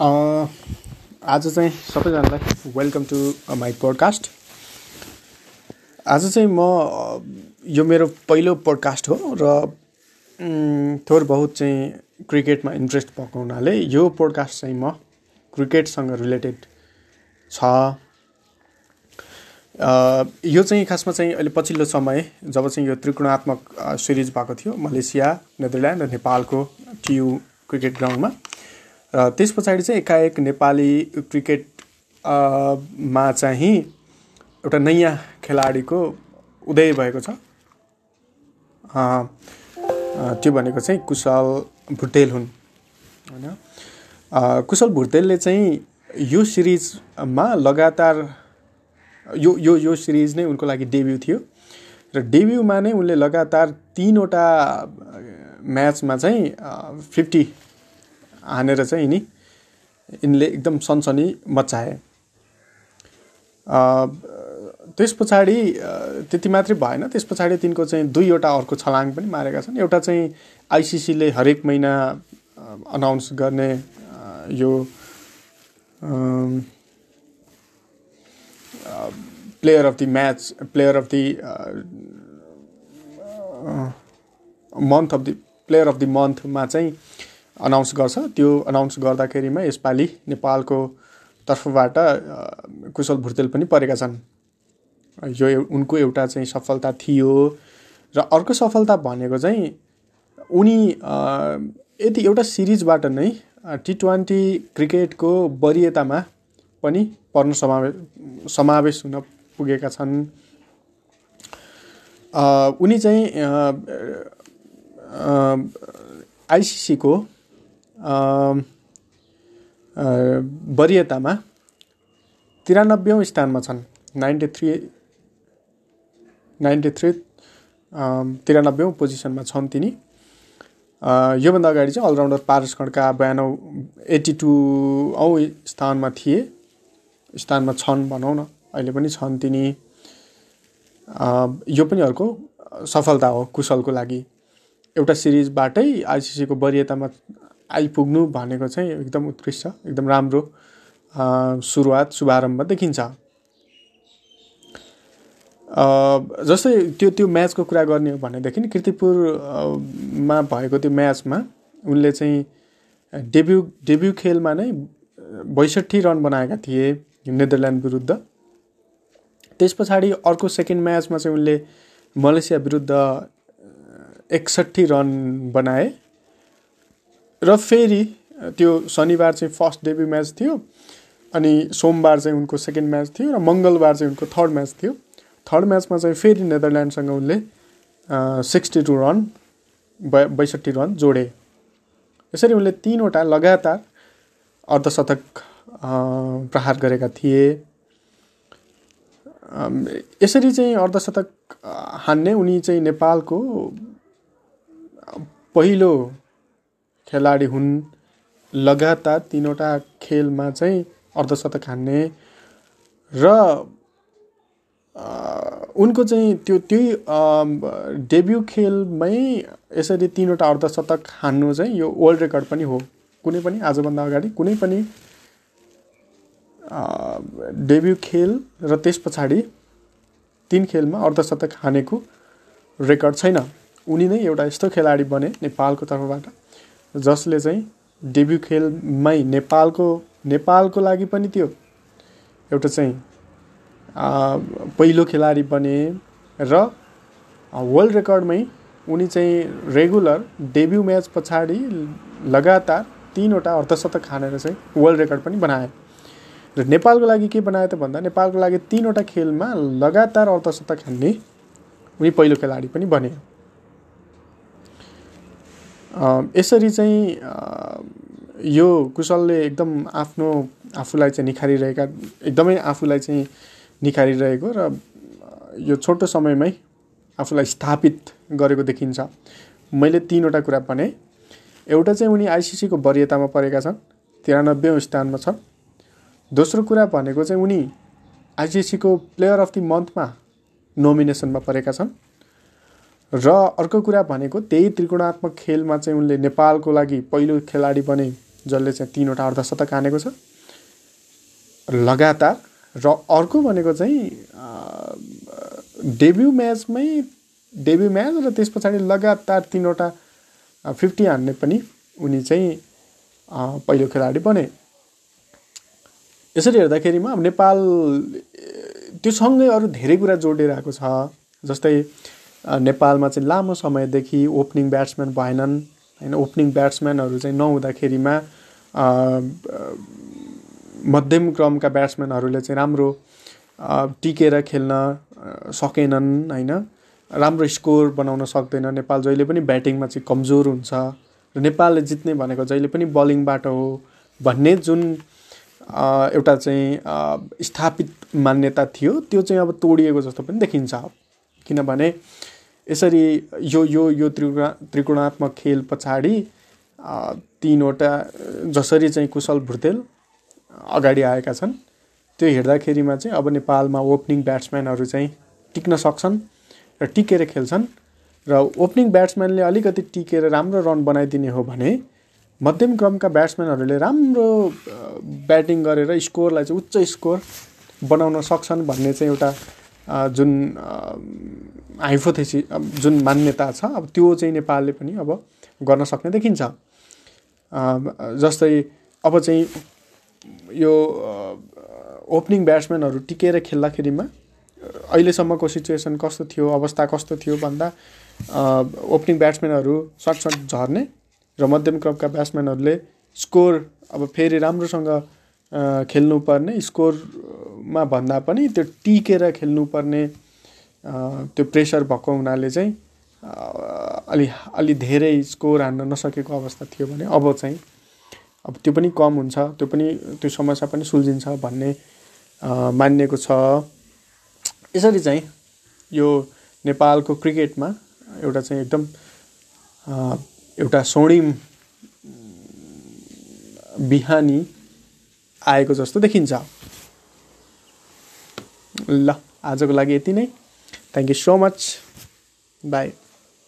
आज चाहिँ सबैजनालाई वेलकम टु माई पोडकास्ट आज चाहिँ म यो मेरो पहिलो पोडकास्ट हो र थोर बहुत चाहिँ क्रिकेटमा इन्ट्रेस्ट भएको हुनाले यो पोडकास्ट चाहिँ म क्रिकेटसँग रिलेटेड छ। यो चाहिँ खासमा चाहिँ अहिले पछिल्लो समय जब चाहिँ यो त्रिकोणात्मक सिरिज भएको थियो मलेसिया नेदरल्यान्ड र नेपालको टियु क्रिकेट ग्राउन्डमा। त्यस पछाडि चाहिँ एकाएक नेपाली क्रिकेट मा चाहिँ एउटा नयाँ खेलाडीको उदय भएको छ। त्यो भनेको चाहिँ कुशल भुटेल हुन्। होइन? कुशल भुटेलले चाहिँ यो सिरिजमा लगातार यो यो यो सिरिज नै उनको लागि डेब्यु थियो। र डेब्युमा नै उनले लगातार तिनवटा म्याचमा चाहिँ फिफ्टी हानेर चाहिँ यिनी यिनले एकदम सनसनी मचाए त्यस पछाडि त्यति मात्रै भएन त्यस पछाडि तिनको चाहिँ दुईवटा अर्को छलाङ पनि मारेका छन् एउटा चाहिँ आइसिसीले हरेक महिना अनाउन्स गर्ने यो player of the match player of the month of the player of the मन्थमा चाहिँ अनाउन्स गर्छ। त्यो अनाउन्स गर्दाखेरिमा यसपालि नेपालको तर्फबाट कुशल भुर्तेल पनि परेका छन्। यो उनको एउटा चाहिँ सफलता थियो र अर्को सफलता भनेको चाहिँ उनी यति एउटा सिरिजबाट नै टी ट्वेन्टी क्रिकेटको वरियतामा पनि पर्न समावेश समावेश हुन पुगेका छन्। उनी चाहिँ आइसिसीको वरियतामा तिरानब्बेौँ स्थानमा छन्। नाइन्टी थ्री नाइन्टी थ्री तिरानब्बेौँ पोजिसनमा छन् तिनी। योभन्दा अगाडि चाहिँ अलराउन्डर पारस खड्का बयानौ एट्टी औँ स्थानमा थिए। स्थानमा छन् भनौँ न अहिले पनि छन् तिनी। यो पनि अर्को सफलता हो कुशलको लागि। एउटा सिरिजबाटै आइसिसीको वरियतामा आइपुग्नु भनेको चाहिँ एकदम उत्कृष्ट एकदम राम्रो सुरुवात शुभारम्भ देखिन्छ। जस्तै त्यो त्यो म्याचको कुरा गर्ने हो भनेदेखि किर्तिपुरमा भएको त्यो म्याचमा उनले चाहिँ डेब्यु डेब्यु खेलमा नै बैसठी रन बनाएका थिए नेदरल्यान्ड विरुद्ध। त्यस पछाडि अर्को सेकेन्ड म्याचमा चाहिँ उनले मलेसिया विरुद्ध एकसट्ठी रन बनाए। र फेरि त्यो शनिबार चाहिँ फर्स्ट डेब्यु म्याच थियो अनि सोमबार चाहिँ उनको सेकेन्ड म्याच थियो र मङ्गलबार चाहिँ उनको थर्ड म्याच थियो। थर्ड म्याचमा चाहिँ फेरि नेदरल्यान्डसँग उनले सिक्सटी टू रन बैसठी रन जोडे। यसरी उनले तिनवटा लगातार अर्धशतक प्रहार गरेका थिए। यसरी चाहिँ अर्धशतक हान्ने उनी चाहिँ नेपालको पहिलो खेलाडी हुन्। लगातार तिनवटा खेलमा चाहिँ अर्धशतक हान्ने र उनको चाहिँ त्यो त्यही डेब्यु खेलमै यसरी तिनवटा अर्धशतक हान्नु चाहिँ यो वर्ल्ड रेकर्ड पनि हो। कुनै पनि आजभन्दा अगाडि कुनै पनि डेब्यु खेल र त्यस पछाडि तिन खेलमा अर्धशतक हानेको रेकर्ड छैन। उनी नै एउटा यस्तो खेलाडी बने नेपालको तर्फबाट। जसले चाहिँ डेब्यु खेलमै नेपालको नेपालको लागि पनि त्यो एउटा चाहिँ पहिलो खेलाडी बने र वर्ल्ड रेकर्डमै उनी चाहिँ रेगुलर डेब्यु म्याच पछाडि लगातार तिनवटा अर्धशतक हानेर चाहिँ वर्ल्ड रेकर्ड पनि बनाए। र नेपालको लागि के बनायो त भन्दा नेपालको लागि तिनवटा खेलमा लगातार अर्धशतक हान्ने उनी पहिलो खेलाडी पनि बने। यसरी चाहिँ यो कुशलले एकदम आफ्नो आफूलाई चाहिँ निखारिरहेका एकदमै आफूलाई चाहिँ निखारिरहेको र यो छोटो समयमै आफूलाई स्थापित गरेको देखिन्छ। मैले तिनवटा कुरा भने। एउटा चाहिँ उनी आइसिसीको वरियतामा परेका छन् तिरानब्बे स्थानमा छन्। दोस्रो कुरा भनेको चाहिँ उनी आइसिसीको प्लेयर अफ द मन्थमा नोमिनेसनमा परेका छन्। र अर्को कुरा भनेको त्यही त्रिकोणात्मक खेलमा चाहिँ उनले नेपालको लागि पहिलो खेलाडी बने जसले चाहिँ तिनवटा अर्धशतक हानेको छ। लगातार र अर्को भनेको चाहिँ डेब्यु म्याचमै डेब्यु म्याच र त्यस पछाडि लगातार तिनवटा फिफ्टी हान्ने पनि उनी चाहिँ पहिलो खेलाडी बने। यसरी हेर्दाखेरिमा नेपाल त्यो सँगै अरू धेरै कुरा जोडेर आएको छ जस्तै नेपालमा चाहिँ लामो समयदेखि ओपनिङ ब्याट्सम्यान भएनन्। होइन ओपनिङ ब्याट्सम्यानहरू चाहिँ नहुँदाखेरिमा मध्यम क्रमका ब्याट्सम्यानहरूले चाहिँ राम्रो टिकेर खेल्न सकेनन्। होइन राम्रो स्कोर बनाउन सक्दैन। नेपाल जहिले पनि ब्याटिङमा चाहिँ कमजोर हुन्छ र नेपालले जित्ने भनेको जहिले पनि बलिङबाट हो भन्ने जुन एउटा चाहिँ स्थापित मान्यता थियो त्यो चाहिँ अब तोडिएको जस्तो पनि देखिन्छ। किनभने यसरी यो यो यो त्रिगुणा त्रिकोणात्मक खेल पछाडि तिनवटा जसरी चाहिँ कुशल भुर्तेल अगाडि आएका छन् त्यो हेर्दाखेरिमा चाहिँ अब नेपालमा ओपनिङ ब्याट्सम्यानहरू चाहिँ टिक्न सक्छन् र टिकेर खेल्छन्। र ओपनिङ ब्याट्सम्यानले अलिकति टिकेर राम्रो रन बनाइदिने हो भने मध्यम क्रमका ब्याट्सम्यानहरूले राम्रो ब्याटिङ गरेर स्कोरलाई चाहिँ उच्च स्कोर बनाउन सक्छन् भन्ने चाहिँ एउटा जुन हाइफोथेसी जुन मान्यता छ अब त्यो चाहिँ नेपालले पनि अब गर्न सक्ने देखिन्छ। जस्तै अब चाहिँ यो ओपनिङ ब्याट्सम्यानहरू टिकेर खेल्दाखेरिमा अहिलेसम्मको सिचुएसन कस्तो थियो अवस्था कस्तो थियो भन्दा ओपनिङ ब्याट्सम्यानहरू सटसट झर्ने र मध्यम क्रमका ब्याट्सम्यानहरूले स्कोर अब फेरि राम्रोसँग खेल्नुपर्ने स्कोरमा भन्दा पनि त्यो टिकेर खेल्नुपर्ने त्यो प्रेसर भएको हुनाले चाहिँ अलि अलि धेरै स्कोर हान्न नसकेको अवस्था थियो भने अब चाहिँ अब त्यो पनि कम हुन्छ त्यो पनि त्यो समस्या पनि सुल्झिन्छ भन्ने मानिएको छ। यसरी चाहिँ यो नेपालको क्रिकेटमा एउटा चाहिँ एकदम एउटा स्वर्णिम बिहानी आएको जस्तो देखिन्छ। ल आजको लागि यति नै। Thank you so much. Bye.